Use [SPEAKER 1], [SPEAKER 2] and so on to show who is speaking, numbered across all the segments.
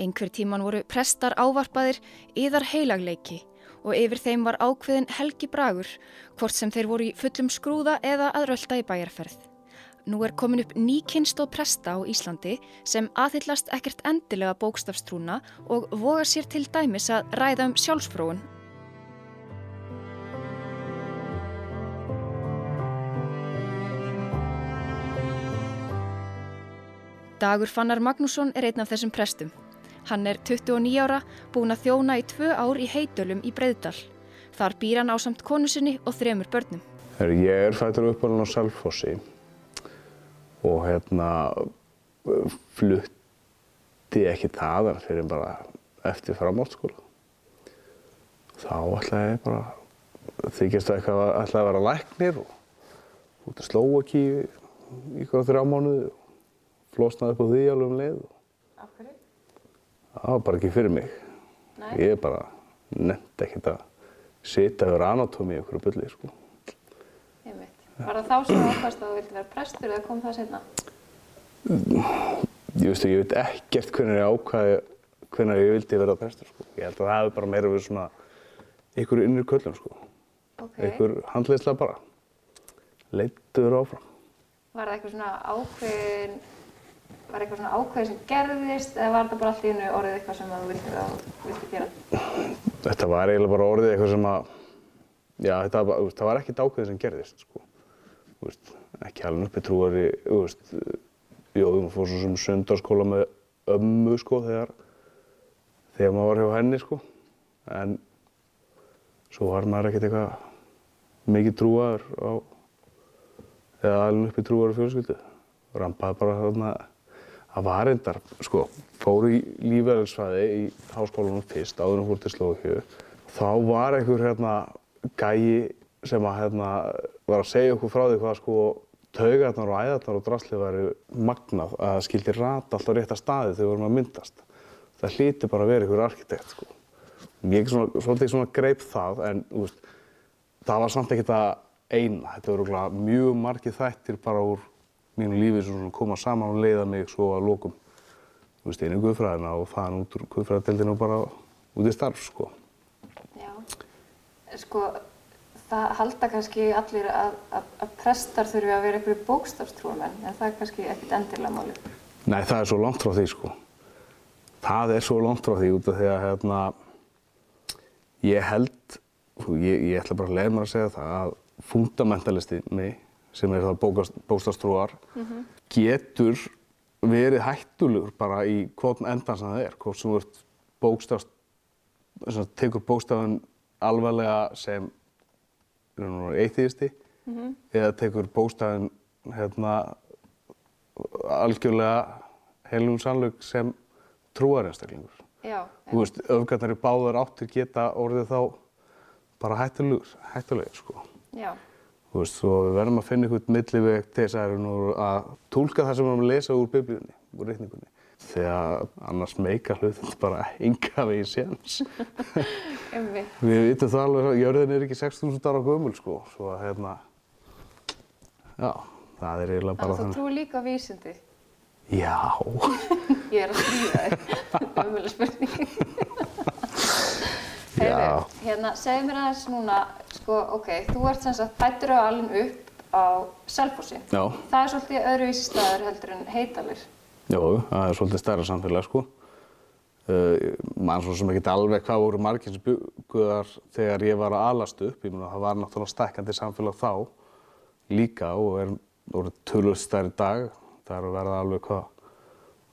[SPEAKER 1] Einhver tíman voru prestar ávarpaðir yðar heilagleiki og yfir þeim var ákveðin helgi bragur, hvort sem þeir voru í fullum skrúða eða að rölda í bæjarferð. Nú er komin upp ný kynstóð presta á Íslandi sem aðhyllast ekkert endilega bókstafstrúna og voga sér til dæmis að ræða um sjálfsfróun. Dagur Fannar Magnússon er einn af þessum prestum. Hann er 29 ára, búin að þjóna í tvö ár í heitölum í Breiðdal. Þar býr hann á samt konu sinni og þremur börnum.
[SPEAKER 2] Ég er fættur uppalinn á Selfossi og hérna flutti ekki þaðan fyrir bara eftir framhaldsskóla. Þá ætlaði ég bara, þykist eitthvað að ætlaði að vera læknir og út að slóa ekki í ykkur á þrjá mánuði og flosnaði upp á því alveg um leið.
[SPEAKER 3] Af hverju?
[SPEAKER 2] Það var bara ekki fyrir mig.
[SPEAKER 3] Nei.
[SPEAKER 2] Ég bara nefndi ekkert að sita yfir anatómi í ykkur bulli, sko.
[SPEAKER 3] Einmitt. Var það þá sem þú ákvæmst að þú vildi vera prestur eða kom það setna?
[SPEAKER 2] Ég veist ég veit ekkert hvernig ég ákvaði hvernig ég vildi vera prestur, sko. Ég held að það hefði bara meira verið svona ykkur innir köllum, sko.
[SPEAKER 3] Ok.
[SPEAKER 2] Ykkur handleysla bara. Leittuður áfram.
[SPEAKER 3] Var það eitthvað svona ákveðin, var eitthvað svona ákveðin sem gerðist eða var það bara allt í hennu orðið eitthvað sem þú þú vildi gera?
[SPEAKER 2] Þetta var eiginlega bara orðið eitthvað sem að, já, þetta var, þú það var ekkert ákveðið sem gerðist, sko. Þú veist, ekki alveg uppi trúari, þú veist, jú, maður fór svo sem sundarskóla með ömmu, sko, þegar, þegar maður var hjá henni, sko. En svo var maður ekkert eitthvað mikið trúaður á, eða alveg uppi trúaður fjölskyldu. Rampaði bara þarna, það var reyndar, sko, fór í lífæðinsfæði í háskólanum fyrst, áður en fór til Slókju. Þá var einhver hérna gæi sem að hérna var að segja okkur frá því hvað sko taugarnar og æðarnar og drastlið væri magnað að það skildi rata alltaf rétt að staði þegar við vorum að myndast. Það hlíti bara að vera einhver arkitekt sko. Ég svona, svolítið svona greip það en veist, það var samt ekkert að eina. Þetta voru mjög margir þættir bara úr mínu lífi sem koma saman og leiða mig svo að veist, inn í guðfræðina og faðan út úr guðfræðadeildinu og bara út í starf sko.
[SPEAKER 3] Já. Sko, það halda kannski allir að, að, að prestar þurfi að vera einhverju bókstafstrúamenn en það er kannski ekkert endilega málið.
[SPEAKER 2] Nei, það er svo langt frá því sko. Það er svo langt frá því út af því að hérna, ég held, ég, ég ætla bara að leiða mér að segja það að fundamentalistinni sem er það bókstafstrúar getur verið hættulegur bara í hvort endan sem það er, hvort sem þú sagt, tekur bókstafun alvarlega sem eithiðisti eða tekur bókstafun hérna, algjörlega heilum sannleik sem trúarinstaklingur.
[SPEAKER 3] Já.
[SPEAKER 2] Þú veist, öfgarnar í báðar áttir geta orðið þá bara hættulegur, hættulegur sko.
[SPEAKER 3] Já.
[SPEAKER 2] Veist, svo við verðum að finna einhvern milliveg til þess að, að tólka það sem við erum að lesa úr biblíunni, úr reikningunni. Þegar annars meika hlutin bara enga veginn séns.
[SPEAKER 3] Einmitt.
[SPEAKER 2] við vitum það alveg, jörðin er ekki 6.000 ára gömul sko, svo að hérna, já, það er eiginlega bara
[SPEAKER 3] Þannig að þú trúi líka vísindi.
[SPEAKER 2] Já,
[SPEAKER 3] Ég er að stríða þér. Ömuleg spurning. Heyrðu, hérna, segðu mér aðeins núna, sko, ok, þú ert sem sagt fættur og alin upp á Selfossi.
[SPEAKER 2] já,
[SPEAKER 3] Það er svolítið öðruvísi staður heldur en heitalir.
[SPEAKER 2] já, það er svolítið stærra samfélag sko. Uh, mann svo sem ekki alveg hvað voru margir sem bygguðar þegar ég var að alast upp, ég meina það var náttúrulega stækkandi samfélag þá líka og er voru tölvöld stærri dag, það er að verða alveg hvað,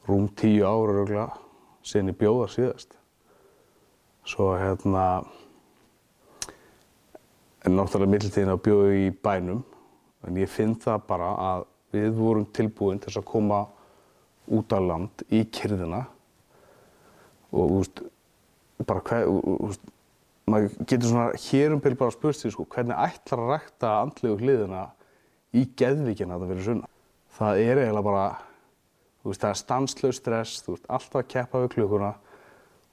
[SPEAKER 2] rúm tíu ára röglega, síðan ég bjóða síðast. Svo hérna, en náttúrulega mittiltíðin að bjóða í bænum, en ég finn það bara að við vorum tilbúin til þess að koma út á land í kyrðina. Og þú veist, bara hvað, þú veist, maður getur svona hér um byrju bara spurt því sko, hvernig ætlar að rækta andlegu hliðina í geðvíkina þetta fyrir sunna. Það er eiginlega bara, þú veist, það er stanslaus stress, þú veist, alltaf að keppa við klukkuna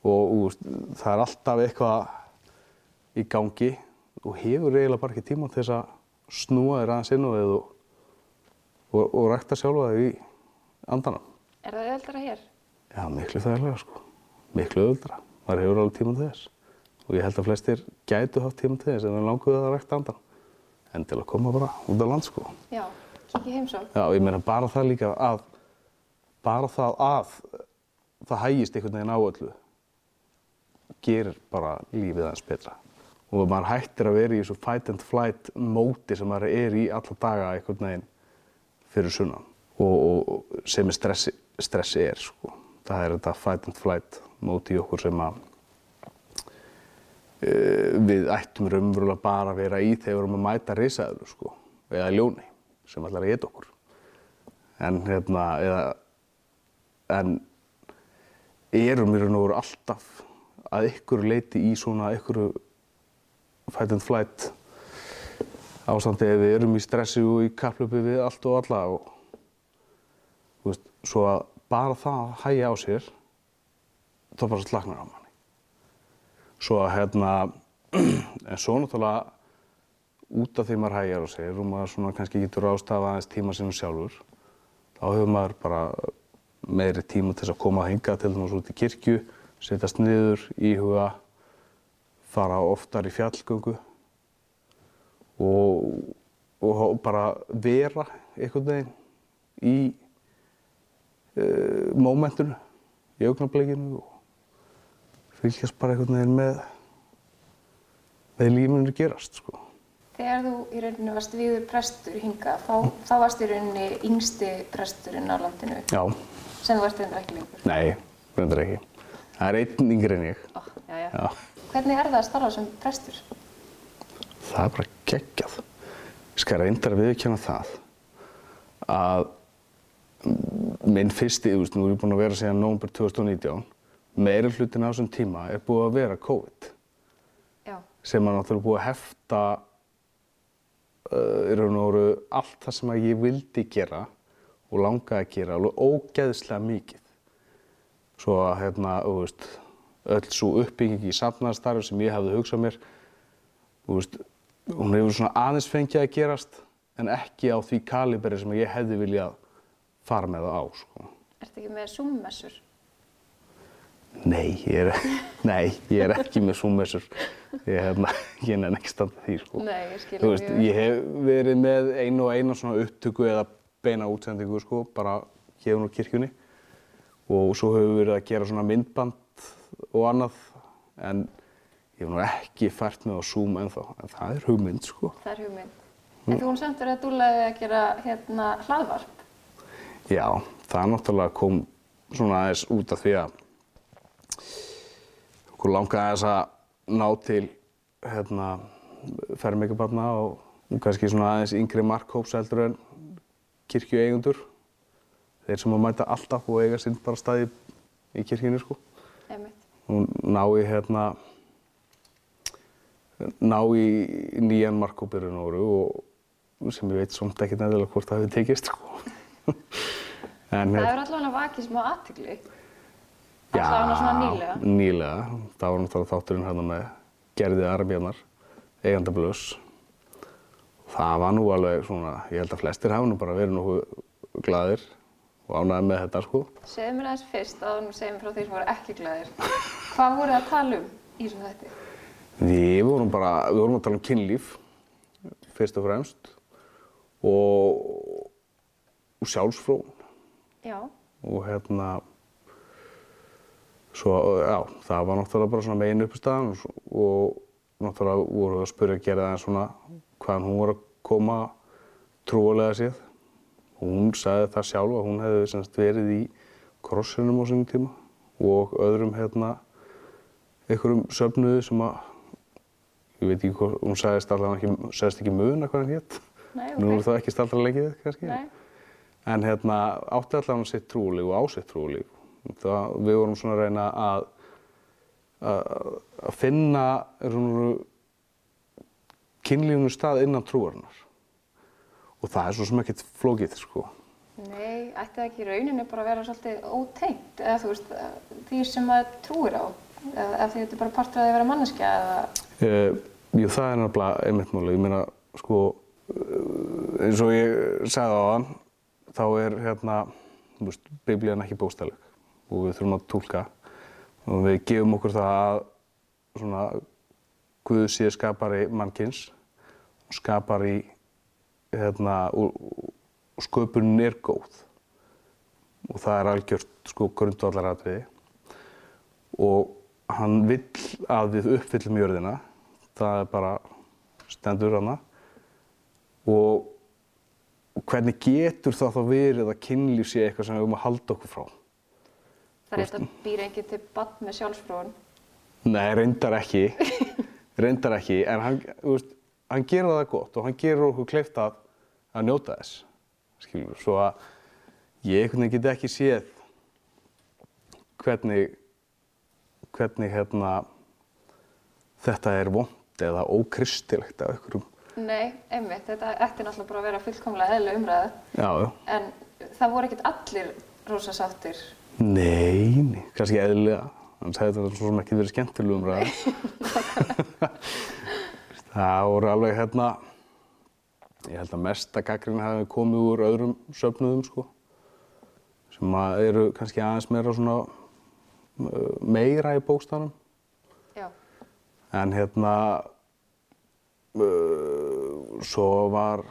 [SPEAKER 2] og þú veist, það er alltaf eitthvað í gangi og hefur eiginlega bara ekki tíma til þess að snúa þér aðeins inn á þig og, og, og rækta sjálfa þig í andanum.
[SPEAKER 3] Er það öðvöldara hér?
[SPEAKER 2] Já, miklu þægilega sko. miklu öðuldra. maður hefur alveg tíma til þess og ég held að flestir gætu haft tíma til þess en það languði að rækta andan en til að koma bara út á land sko.
[SPEAKER 3] Já, kikið heimsók.
[SPEAKER 2] Já, ég meina bara það líka að bara það að það hægist einhvern veginn á öllu gerir bara lífið aðeins betra og maður hættir að vera í þessu fight and flight móti sem maður er í alla daga einhvern veginn fyrir sunnan og, og sem er stressi, stressi er sko. það er þetta fight and flight móti í okkur sem að uh, við ættum raunverulega bara að vera í þegar við erum að mæta risaður sko, eða ljóni sem ætlar að geta okkur en hérna eða, en erum við veru alltaf að ykkur leiti í svona ykkur fight and flight ástandi ef við erum í stressi og í kaplöpu við allt og alla og veist, svo að bara það að hægja á sér þá bara slaknar á manni. Svo að hérna en svo náttúrulega út af því maður hægjar á sér og maður svona kannski getur ástafa aðeins tíma sinum sjálfur þá hefur maður bara meiri tíma til þess að koma að hinga til dæmis út í kirkju setjast niður, íhuga fara oftar í fjallgöngu og, og bara vera einhvern veginn í uh, mómentinu, í augnablikinu og fylgjast bara einhvern veginn með með lífinu gerast sko.
[SPEAKER 3] Þegar þú í rauninni varst viður prestur hinga, þá, þá varst í rauninni yngsti presturinn á landinu
[SPEAKER 2] Já,
[SPEAKER 3] sem þú varst reyndar ekki lengur.
[SPEAKER 2] nei, reyndar ekki. Það er einn yngri en ég.
[SPEAKER 3] Ó, já, já.
[SPEAKER 2] Já.
[SPEAKER 3] Hvernig er það að starfa sem prestur?
[SPEAKER 2] Það er bara geggjað. Ég skal reyndar að viðkjanna það að minn fyrsti, þú veist, nú er ég búinn að vera síðan nómber 2019, meiri hlutin á þessum tíma er búið að vera COVID
[SPEAKER 3] Já,
[SPEAKER 2] sem er náttúrulega búið að hefta uh, í raun og veru allt það sem að ég vildi gera og langaði að gera alveg ógeðslega mikið. Svo að hérna, þú veist, öll svo uppbygging í safnaðarstarfi sem ég hefði hugsað mér, veist, hún hefur svona aðeins fengið að gerast en ekki á því kaliberi sem ég hefði viljað fara með það á, sko.
[SPEAKER 3] ertu ekki með Zoom-messur?
[SPEAKER 2] Nei, nei, ég er ekki með súmmessur. Ég, hérna, ég nenni ekki standa því, sko.
[SPEAKER 3] Nei, ég skil
[SPEAKER 2] Þú
[SPEAKER 3] ekki
[SPEAKER 2] veist, ég hef verið með einu og eina svona upptöku eða beina útsendingu, sko, bara hérna úr kirkjunni. Og svo hefur við verið að gera svona myndband og annað, en ég hef nú ekki fært mig á Zoom ennþá, en það er hugmynd, sko.
[SPEAKER 3] Það er hugmynd. En þú hún verið að dúlaði að gera hérna hlaðvarp.
[SPEAKER 2] Já, það náttúrulega kom svona aðeins út af því að okkur langaði aðeins að ná til hérna, fermingabarna og kannski svona aðeins yngri markhóps heldur en kirkju eigundur. Þeir sem að mæta alltaf og eiga sinn bara staði í kirkjunni sko.
[SPEAKER 3] Einmitt.
[SPEAKER 2] Og ná í hérna ná í nýjan markhópirinn voru og sem ég veit samt ekki nefnilega hvort það hefði tekist sko. en,
[SPEAKER 3] Það
[SPEAKER 2] hérna-
[SPEAKER 3] hefur allavega vakið smá aðtykli. Allavega svona nýlega.
[SPEAKER 2] nýlega. Það var náttúrulega þátturinn hérna með Gerði Arbjarnar, eiganda blöss. Það var nú alveg svona, ég held að flestir hafa nú bara verið nokkuð glaðir og ánægði með þetta sko.
[SPEAKER 3] Segðu mér aðeins fyrst þú segir mér frá því sem voru ekki glæðir. Hvað voru að tala um í svona þetta?
[SPEAKER 2] Við vorum bara, við vorum að tala um kynlíf, fyrst og fremst, og, og sjálfsfrón.
[SPEAKER 3] Já,
[SPEAKER 2] og hérna svo, já, það var náttúrulega bara svona megin uppstæðan og, og náttúrulega voru við að spyrja að gera það svona hvaðan hún var að koma trúalega séð hún sagði það sjálf að hún hefði semst verið í krossinum á sínum tíma og öðrum hérna einhverjum söfnuði sem að ég veit ekki hvað, hún sagðist alltaf ekki, sagðist ekki muna hvað hann hétt
[SPEAKER 3] nei, ok.
[SPEAKER 2] nú er það ekki staldra leikið kannski
[SPEAKER 3] Nei,
[SPEAKER 2] En hérna átti allavega sitt trúlíf og á sitt trúlíf. Það, við vorum svona að reyna að, að, finna kynlífunu stað innan trúarinnar. Og það er svo sem ekkert flókið, sko.
[SPEAKER 3] nei, ætti það ekki í rauninni bara að vera svolítið ótengt eða þú veist, því sem maður trúir á eða því þetta er bara partur að að vera manneskja eða
[SPEAKER 2] Uh, jú, það er nefnilega einmitt málið. Ég meina, sko, uh, eins og ég sagði á hann, þá er hérna, þú veist, biblían ekki bókstæðleg og við þurfum að túlka. og við gefum okkur það að svona Guð sé skapari mannkins og skapari hérna og, sköpunin er góð. Og það er algjört sko grundvallaratriði. Og hann vill að við uppfyllum jörðina. Það er bara stendur hana og og hvernig getur það þá verið að kynlíf sé eitthvað sem við höfum að halda okkur frá?
[SPEAKER 3] Það er þetta býr enginn til bann með sjálfsfróun.
[SPEAKER 2] Nei, reyndar ekki, reyndar ekki, en hann, veist, hann gerir það gott og hann gerir okkur kleift að, að njóta þess, skilur, svo að ég einhvern veginn get ekki séð hvernig, hvernig hérna þetta er vond eða ókristilegt af einhverjum
[SPEAKER 3] Nei, einmitt, þetta ætti náttúrulega bara að vera fullkomlega eðla umræða.
[SPEAKER 2] Já, já.
[SPEAKER 3] En það voru ekkert allir rosa sáttir.
[SPEAKER 2] Nei, nei, kannski eðlilega. Þannig að þetta svo sem ekki verið skemmtileg umræða. það voru alveg hérna, ég held að mesta gaggrín hafi komið úr öðrum söfnuðum sko. Sem að eru kannski aðeins meira svona uh, meira í bókstafnum. En hérna, uh, svo var,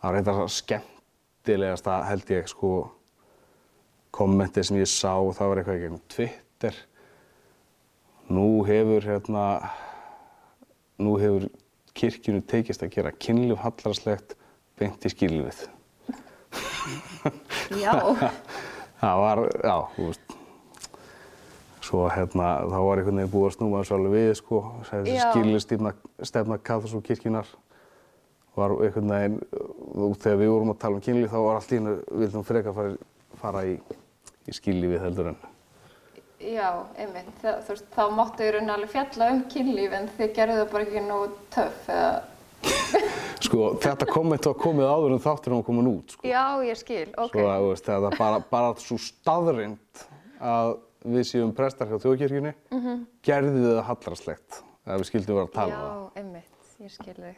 [SPEAKER 2] það var eitthvað skemmtilegast að held ég sko kommentið sem ég sá, það var eitthvað í gegnum Twitter. Nú hefur hérna, nú hefur kirkjunu tekist að gera kynlíf hallarslegt beint í skilfið.
[SPEAKER 3] já,
[SPEAKER 2] Það var, já, þú veist, svo hérna, þá var einhvern veginn búið að snúma þessu alveg við, sko, skilistefna stefna Katholsku kirkjunar var einhvern veginn, og þegar við vorum að tala um kynlíf þá var allt í hennu, við vildum frekar fara, fara í, í skilífið heldur en.
[SPEAKER 3] Já, einmitt. Það, þú veist, þá máttu í rauninni alveg fjalla um kynlíf en þið gerðu það bara ekki nógu töff eða...
[SPEAKER 2] Sko, þetta komment var komið áður en þátturinn var komin út, sko.
[SPEAKER 3] Já, ég skil, ok.
[SPEAKER 2] Svo að, þú veist, þetta bara, bara svo staðrind að við séum prestar hjá þjóðkirkjunni, gerði það hallarslegt að við skildum vera að tala um það.
[SPEAKER 3] Já, einmitt, ég skil þig.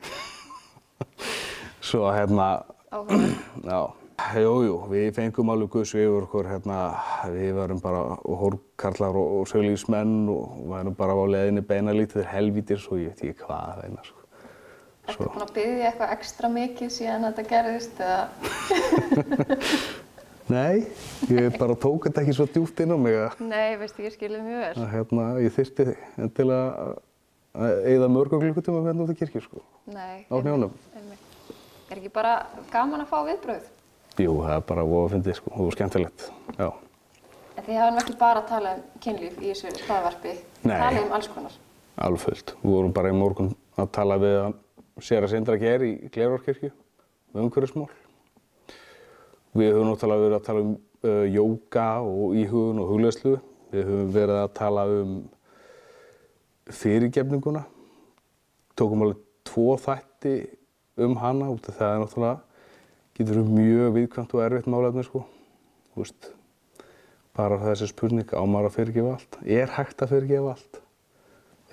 [SPEAKER 2] Svo hérna,
[SPEAKER 3] Áhugavert.
[SPEAKER 2] já, jú, jú, við fengum alveg guðs yfir okkur, hérna, við varum bara hórkarlar og, og söglífsmenn og varum bara á leðinni beina lítið helvítir, svo ég veit ekki hvað það einar, sko.
[SPEAKER 3] Ertu búin að byggja eitthvað ekstra mikið síðan þetta gerðist eða?
[SPEAKER 2] Nei, ég bara tók þetta ekki svo djúpt inn á mig að,
[SPEAKER 3] Nei, veistu, ég skil þig mjög vel.
[SPEAKER 2] að hérna, ég þyrfti til að, að eigða mörgum klukkutíma hérna út í kirkju, sko,
[SPEAKER 3] Nei.
[SPEAKER 2] á.
[SPEAKER 3] Einmitt. Er ekki bara gaman að fá viðbröð?
[SPEAKER 2] Jú, það er bara voða að fyndi, sko, og skemmtilegt, já.
[SPEAKER 3] En þið hafa nú ekki bara að tala um kynlíf í þessu hlaðvarpi.
[SPEAKER 2] Nei.
[SPEAKER 3] Talið um alls konar.
[SPEAKER 2] Alveg fullt. Við vorum bara í morgun að tala við að sér að Sindra Geir í Glerárkirkju um umhverfismál. Við höfum náttúrulega verið að tala um uh, jóka og íhugun og hugleðslu. Við höfum verið að tala um fyrirgefninguna. Tókum alveg tvo þætti um hana út af það er náttúrulega getur verið mjög viðkvæmt og erfitt málefni sko. Þú veist, bara þessi spurning á maður að fyrirgefa allt. Er hægt að fyrirgefa allt?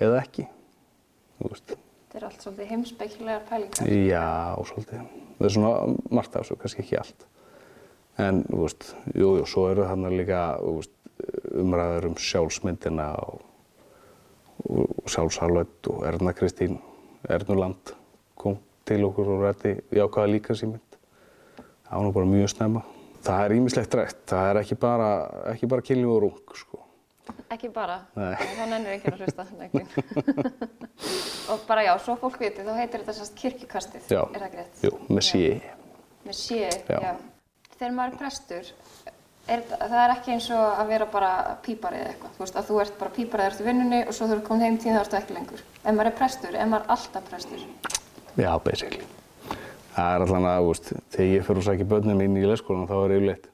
[SPEAKER 2] Eða ekki? Þú veist.
[SPEAKER 3] Þetta er allt svolítið heimspekilegar pælingar.
[SPEAKER 2] Já, svolítið. Það er svona margt af þessu, kannski ekki allt. En, þú veist, jú, jú, svo eru þarna líka þú veist, umræður um sjálfsmyndina og, og sjálfshalvöld og Erna Kristín Ernuland kom til okkur og rætti jákvæða líka símynd. Það var nú bara mjög snemma. Það er ímislegt rætt. Það er ekki bara, ekki bara kynlíf og rung, sko.
[SPEAKER 3] Ekki bara.
[SPEAKER 2] Nei.
[SPEAKER 3] Þá nennir einhvern að hlusta. Neglin. og bara já, svo fólk viti, þá heitir þetta sérst kirkjukastið.
[SPEAKER 2] Já.
[SPEAKER 3] Er það greitt?
[SPEAKER 2] Jú. Með sé, Já.
[SPEAKER 3] já. Þegar maður er prestur, er, það er ekki eins og að vera bara pípari eða eitthvað. Þú veist, að þú ert bara pípari þegar þú ert í vinnunni og svo þú ert komin heim tíð þá ertu ekki lengur. Ef maður er prestur, er maður alltaf prestur.
[SPEAKER 2] Já, basically. Það er allan að, veist, þegar ég fyrir að sækja börnum mín í leikskólan þá er yfirleitt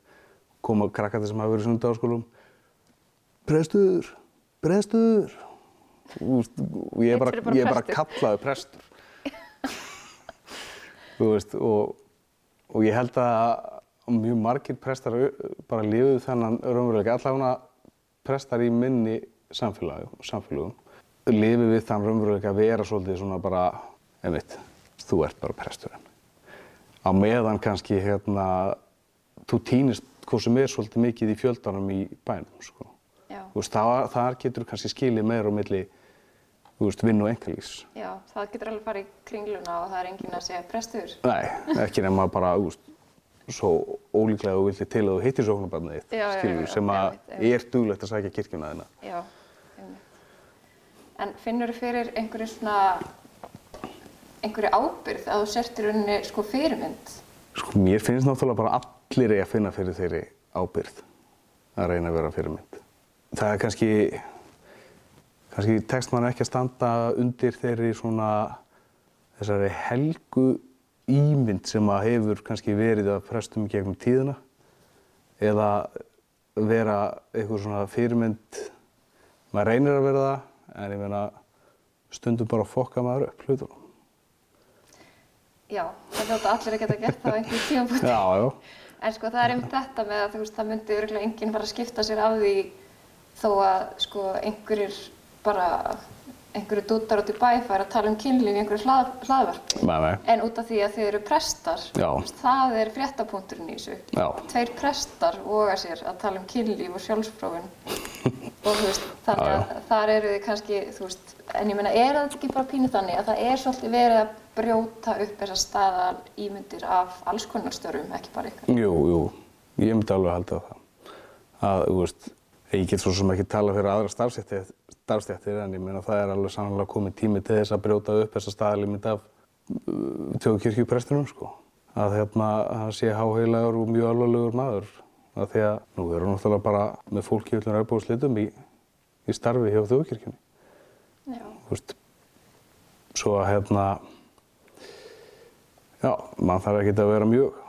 [SPEAKER 2] koma krakkandi sem hafa verið Prestur, prestur Þú veist, og ég er bara,
[SPEAKER 3] bara
[SPEAKER 2] ég er bara kallaður prestur. Veist, og, og ég held að mjög margir prestar bara lifuðu þennan raunveruleika, allavega prestar í minni samfélagi, samfélagum, lifi við þann raunveruleika að vera svolítið svona bara, einmitt, þú ert bara presturinn. Á meðan kannski, hérna, þú týnist hvað sem er svolítið mikið í fjöldanum í bænum, sko. Veist, þar, þar getur kannski skilið meira á milli veist, vinn og engalís.
[SPEAKER 3] Já, það getur alveg farið í kringluna og það er enginn að segja prestur.
[SPEAKER 2] Nei, ekki nema bara, veist, svo ólíklega þú vilti til að þú hittir sóknarbarnið þitt,
[SPEAKER 3] Já, já, já,
[SPEAKER 2] skilur,
[SPEAKER 3] já,
[SPEAKER 2] sem að er duglegt að sækja kirkjuna þina.
[SPEAKER 3] En finnur þú fyrir einhverju svona, einhverju ábyrgð að þú sért í rauninni sko fyrirmynd?
[SPEAKER 2] Sko, mér finnst náttúrulega bara allir að finna fyrir þeirri ábyrgð að reyna að vera fyrirmynd. Það er kannski, kannski tekst mann ekki að standa undir þeirri svona, þessari helgu ímynd sem að hefur kannski verið að prestum gegnum tíðina eða vera eitthvað svona fyrirmynd, maður reynir að vera það, en ég meina stundum bara fokka maður upp hlutunum.
[SPEAKER 3] Já, það hljóta allir að geta gert það á einhverjum tímafóti.
[SPEAKER 2] Já, já.
[SPEAKER 3] En sko það er einmitt þetta með að þú veist það myndi örgulega enginn fara að skipta sér af því þó að sko einhverjir bara einhverju dútar út í bæ fara að tala um kynlíf í einhverju hlað, hlaðvarpi.
[SPEAKER 2] Nei, nei.
[SPEAKER 3] En út af því að þið eru prestar,
[SPEAKER 2] Já.
[SPEAKER 3] það er fréttapunkturinn í þessu.
[SPEAKER 2] Já.
[SPEAKER 3] Tveir prestar voga sér að tala um kynlíf og sjálfsfrófun. og þú veist, þannig
[SPEAKER 2] Já,
[SPEAKER 3] að þar eru þið kannski, þú veist, en ég meina, er það ekki bara pínu þannig að það er svolítið verið að brjóta upp þessa staðal ímyndir af alls konar störfum, ekki bara ykkur.
[SPEAKER 2] Jú, jú, ég myndi alveg halda það. Að, þú veist, ég get svo sem ekki tala fyrir aðra starfstéttir en ég meina það er alveg sannlega komið tími til þess að brjóta upp þessa staðalímynd af uh, tjóðkirkjuprestunum, sko. Að hérna, það sé háheilagur og mjög alvarlegur maður. Að því að nú erum við náttúrulega bara með fólki öllum ræðbúðslitum í, í starfi hjá þjóðkirkjunni.
[SPEAKER 3] Já.
[SPEAKER 2] Þú veist, svo að hérna, já, mann þarf ekki að vera mjög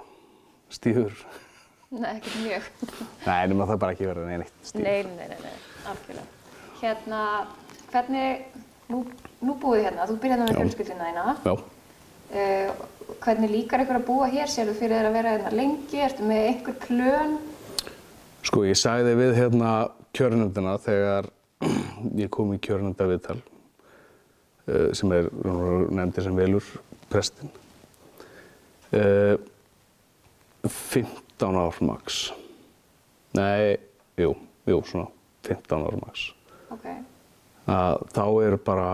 [SPEAKER 2] stíður.
[SPEAKER 3] Nei, ekkert mjög.
[SPEAKER 2] Nei, nema það bara ekki vera neitt stíl.
[SPEAKER 3] Nei, nei, nei, nei, algjörlega. Hérna, hvernig, nú, nú búið hérna, þú byrjaði með
[SPEAKER 2] Já.
[SPEAKER 3] fjölskyldina þína.
[SPEAKER 2] Já.
[SPEAKER 3] Uh, hvernig líkar ykkur að búa hér? Sérðu fyrir þér að vera hérna lengi? Ertu með einhver plön?
[SPEAKER 2] Sko, ég sagði við hérna kjörnundina þegar ég kom í kjörnunda viðtal uh, sem er nefndi sem velur prestin. Uh, 15 ár max. Nei, jú, jú, svona 15 ár max.
[SPEAKER 3] Ok,
[SPEAKER 2] að þá er bara,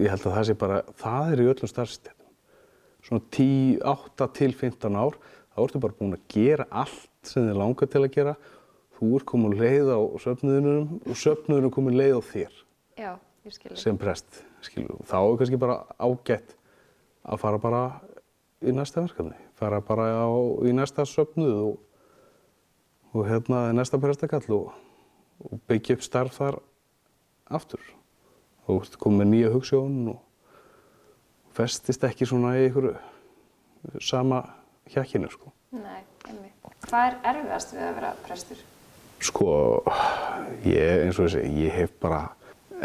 [SPEAKER 2] ég held að það sé bara, það er í öllum starfstættum. Svona 10, 8 til 15 ár, þá ertu bara búin að gera allt sem þið langar til að gera. Þú ert komin leið á söfnuðunum og söfnuðunum komin leið á þér
[SPEAKER 3] já,
[SPEAKER 2] sem prest, skilur. Þá er kannski bara ágætt að fara bara í næsta verkefni, fara bara á, í næsta söfnuð og, og hérna næsta prestakall og, og byggja upp starf þar aftur. Þú ert komið með nýja hugssjón og festist ekki svona í einhverju sama hjakkinu, sko.
[SPEAKER 3] Nei, einmitt. Hvað er erfiðast við að vera prestur?
[SPEAKER 2] Sko, ég, eins og segi, ég hef bara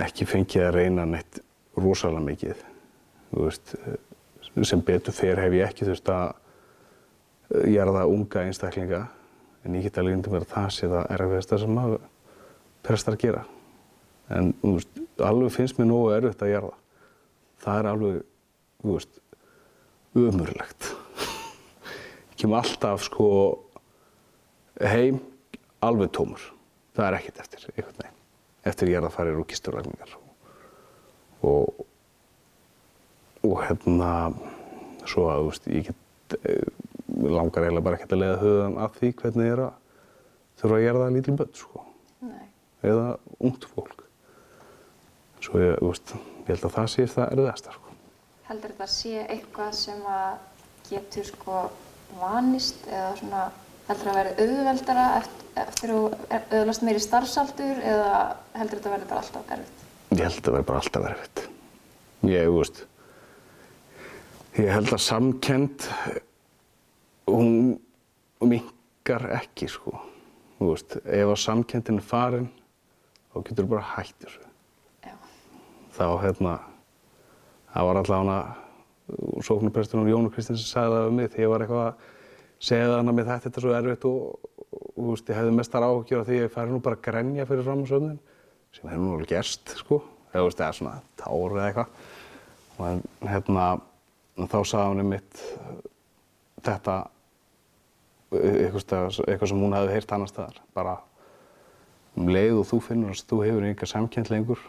[SPEAKER 2] ekki fengið að reyna neitt rosalega mikið. Þú veist, sem betur fer hef ég ekki þurft að eh, jarða unga einstaklinga, en ég get alveg undir mér að það sé það erfiðasta sem að prestar gera. En, þú veist, alveg finnst mér nógu erfitt að jarða. Það er alveg, þú veist, ömurlegt. Ég kem alltaf, sko, heim alveg tómur. Það er ekkert eftir, einhvern veginn. Eftir ég er að fara í rúkisturvægningar. Og, og hérna, svo að, þú veist, ég get, eh, langar eiginlega bara ekkert að leiða höfðan að því hvernig ég er að þurfa að gera það lítil börn, sko.
[SPEAKER 3] Nei.
[SPEAKER 2] Eða ungt fólk. Svo ég, þú veist, ég held að það sé það erfiðasta, sko.
[SPEAKER 3] Heldur þetta sé eitthvað sem að getur sko vanist eða svona heldur að verði auðveldara eftir, að auðvelast meiri starfsaldur eða heldur þetta verði bara alltaf erfitt?
[SPEAKER 2] Ég held að það verði bara alltaf erfitt. Ég, þú veist, ég held að samkend, hún minkar ekki, sko. Þú veist, ef að samkendin er farin, þá getur þú bara hætt þessu.
[SPEAKER 3] Já.
[SPEAKER 2] Þá, hérna, það var allavega sóknarpresturinn Jónu Kristins sem sagði það um mig þegar ég var eitthvað að segja það hana með þetta, þetta svo erfitt og, og, ég hefði mestar áhugjur af því að ég færi nú bara að grenja fyrir fram á sögnin sem hefði nú alveg gerst, sko eða svona tár eða eitthvað og hérna þá sagði hann um mitt þetta eitthvað, eitthvað sem hún hefði heyrt annar staðar bara um leið og þú finnur að þú hefur enga samkjönd lengur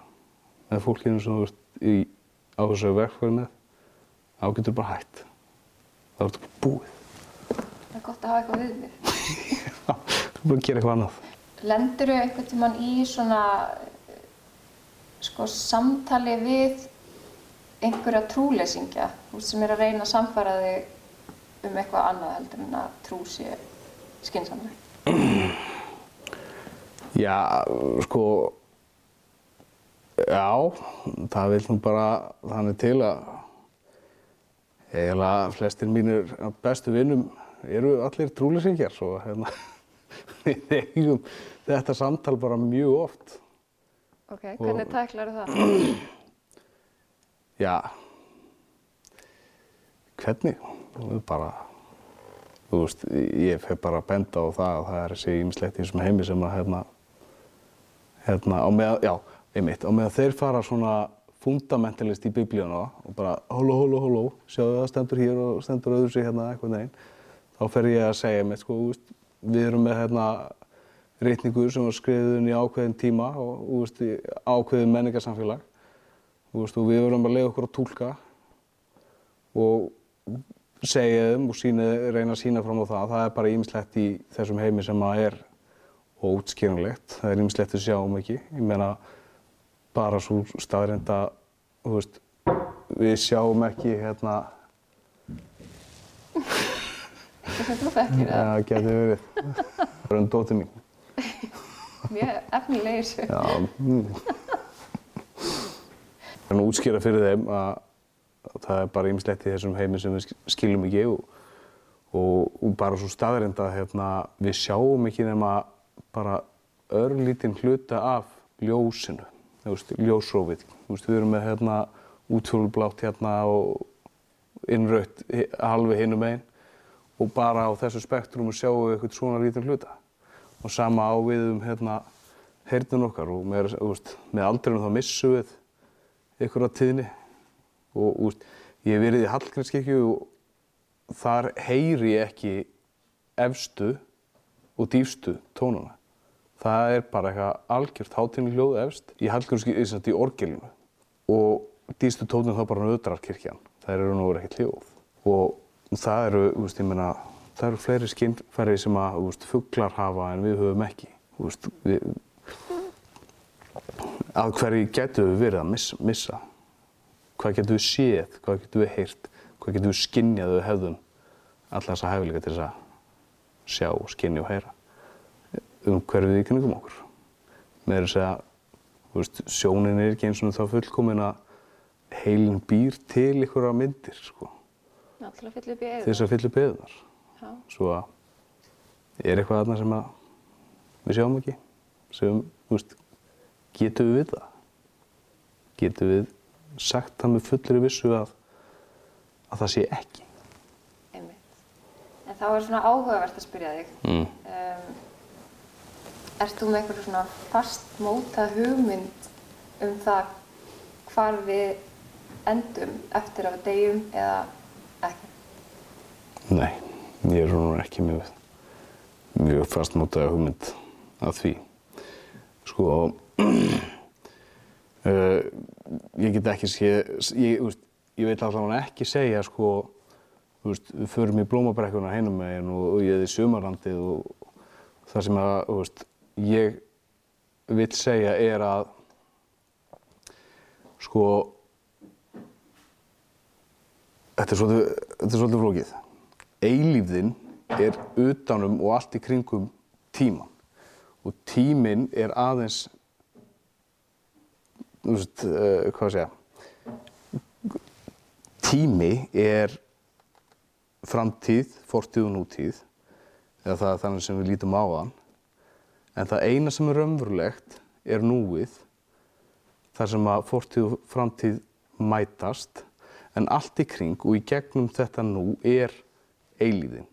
[SPEAKER 2] með fólkinu sem þú ert í, á þessu verkfæri með, þá getur bara hætt. Þá ertu bara búið.
[SPEAKER 3] Það er gott að hafa eitthvað við mér.
[SPEAKER 2] Já, þú bara að gera eitthvað annað.
[SPEAKER 3] Lendur þú einhvern tímann í svona sko, samtali við einhverja trúleysingja þú veist, sem er að reyna að samfara þig um eitthvað annað heldur en að trú sé skynsamleg?
[SPEAKER 2] Já, sko, já, það vil nú bara þannig til að eiginlega flestir mínir bestu vinnum eru allir trúleysingjar svo hérna, við eigum þetta samtal bara mjög oft.
[SPEAKER 3] Ok, hvernig tæklar það?
[SPEAKER 2] Já, hvernig? Er bara, þú veist, ég fer bara benda á það að það er þessi ýmislegt í þessum heimi sem að hérna, hérna, á meðan, já, einmitt, á meðan þeir fara svona fundamentalist í biblíuna og bara hóló, hóló, hóló, sjáu það stendur hér og stendur öðru sig hérna eitthvað neginn, þá fer ég að segja einmitt, sko, veist, við erum með hérna reytningu sem var skriðun í ákveðin tíma og, í ákveðin menningarsamfélag veist, og við verðum að leiða okkur að tólka og segja þeim og sína, reyna að sína fram á það. Það er bara ýmislegt í þessum heimi sem að er ótskýranlegt. Það er ýmislegt að sjáum ekki. Ég meina, bara svo veist, við sjáum ekki hérna,
[SPEAKER 3] Það sem þú þekkir það.
[SPEAKER 2] það getur verið, það er um dótið mín.
[SPEAKER 3] Mjög efnilegir svo.
[SPEAKER 2] Já, mm. Þannig að útskýra fyrir þeim að að það er bara ýmislegt í þessum heimi sem við skiljum ekki og, og, og bara svo staðrind að hérna, við sjáum ekki nema bara örlítinn hluta af ljósinu, ljósrófið. Við erum með hérna útfjólublátt hérna og innrautt halvi hinum einn og bara á þessu spektrumu sjáum við eitthvað svona lítinn hluta. Og sama á við um hérna heyrnun okkar og með, veist, með aldrinum þá missum við ykkur á tíðni og úst, ég hef verið í Hallgrímskirkju og þar heyri ég ekki efstu og dýfstu tónuna. Það er bara eitthvað algjört hátíðni hljóð efst í Hallgrímskirkju, í orgelinu og dýfstu tónun þá bara nöðrarkirkjan. Það eru nú ekki hljóð og það eru, úst, meina, það eru fleiri skinnfæri sem að úst, fuglar hafa en við höfum ekki. Við, að hverju getum við verið að missa, missa. Hvað getum við séð, hvað getum við heyrt, hvað getum við skinnjað við hefðum alla þessa hæfileika til þess að sjá, skinja og heyra um hverju við í kringum okkur. Með þess að sjónin er ekki eins og þá fullkomin að heilin býr til ykkur af myndir, sko.
[SPEAKER 3] Já, til að fylla upp í eða.
[SPEAKER 2] Til þess að fylla upp eðunar.
[SPEAKER 3] Já.
[SPEAKER 2] Svo að er eitthvað þarna sem að við sjáum ekki, sem, þú veist, getum við vitað? Getum við sagt það með fullri vissu að, að það sé ekki?
[SPEAKER 3] Einmitt. En þá er svona áhugavert að spyrja þig.
[SPEAKER 2] Mm.
[SPEAKER 3] Um, ert þú með eitthvað svona fast móta hugmynd um það hvar við endum eftir að við deyjum eða ekki?
[SPEAKER 2] Nei, ég er svona ekki mjög, mjög fastmótaði hugmynd að því. Sko, uh, ég get ekki sé, ég, úst, ég veit allavega ekki segja sko, úst, við förum í blómabrekkuna heinum meginn og, og ég er í sumarlandið og það sem að, úst, ég vil segja er að sko þetta er svolítið, flókið. Eilífðin er utanum og allt í kringum tíman og tíminn er aðeins, þú veist, uh, hvað að segja, tími er framtíð, fortíð og nútíð, eða það er þannig sem við lítum á þann, en það eina sem er raunverulegt er núið, þar sem að fortíð og framtíð mætast, en allt í kring og í gegnum þetta nú er eilíðin.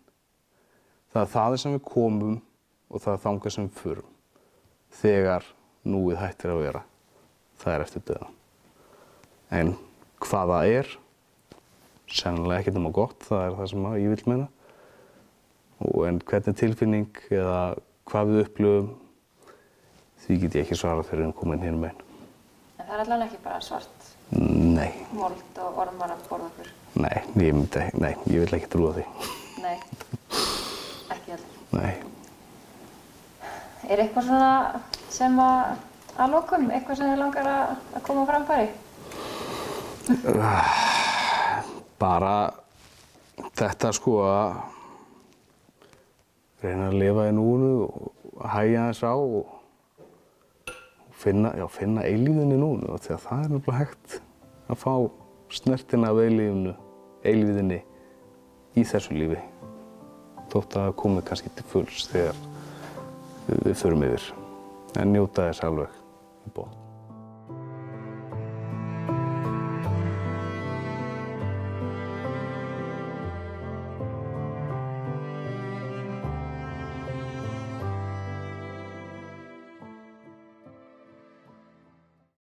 [SPEAKER 2] Það er það sem við komum og það er þangað sem við förum. Þegar núið hættir að vera, það er eftir döða. En hvað það er, sennilega ekkert um að gott, það er það sem ég vil meina. Og en hvernig tilfinning eða hvað við upplöfum, því get ég ekki svarað fyrir en komin hérna meginn.
[SPEAKER 3] En það er allavega ekki bara svart
[SPEAKER 2] Nei,
[SPEAKER 3] mold og ormar að borða okkur.
[SPEAKER 2] nei, ég myndi, nei, ég vil ekki trúa því.
[SPEAKER 3] Nei, ekki heldur.
[SPEAKER 2] Nei.
[SPEAKER 3] Er eitthvað svona sem að, að lokum, eitthvað sem þið langar að, að koma framfæri?
[SPEAKER 2] Bara þetta sko að reyna að lifa í núinu og hægja þess á og finna, já, finna eilíðinni núinu og því að það er náttúrulega hægt að fá snertina af eilíðinu, eilíðinni í þessu lífi þótt að komi kannski til fulls þegar við, förum yfir en njóta þess alveg í bótt.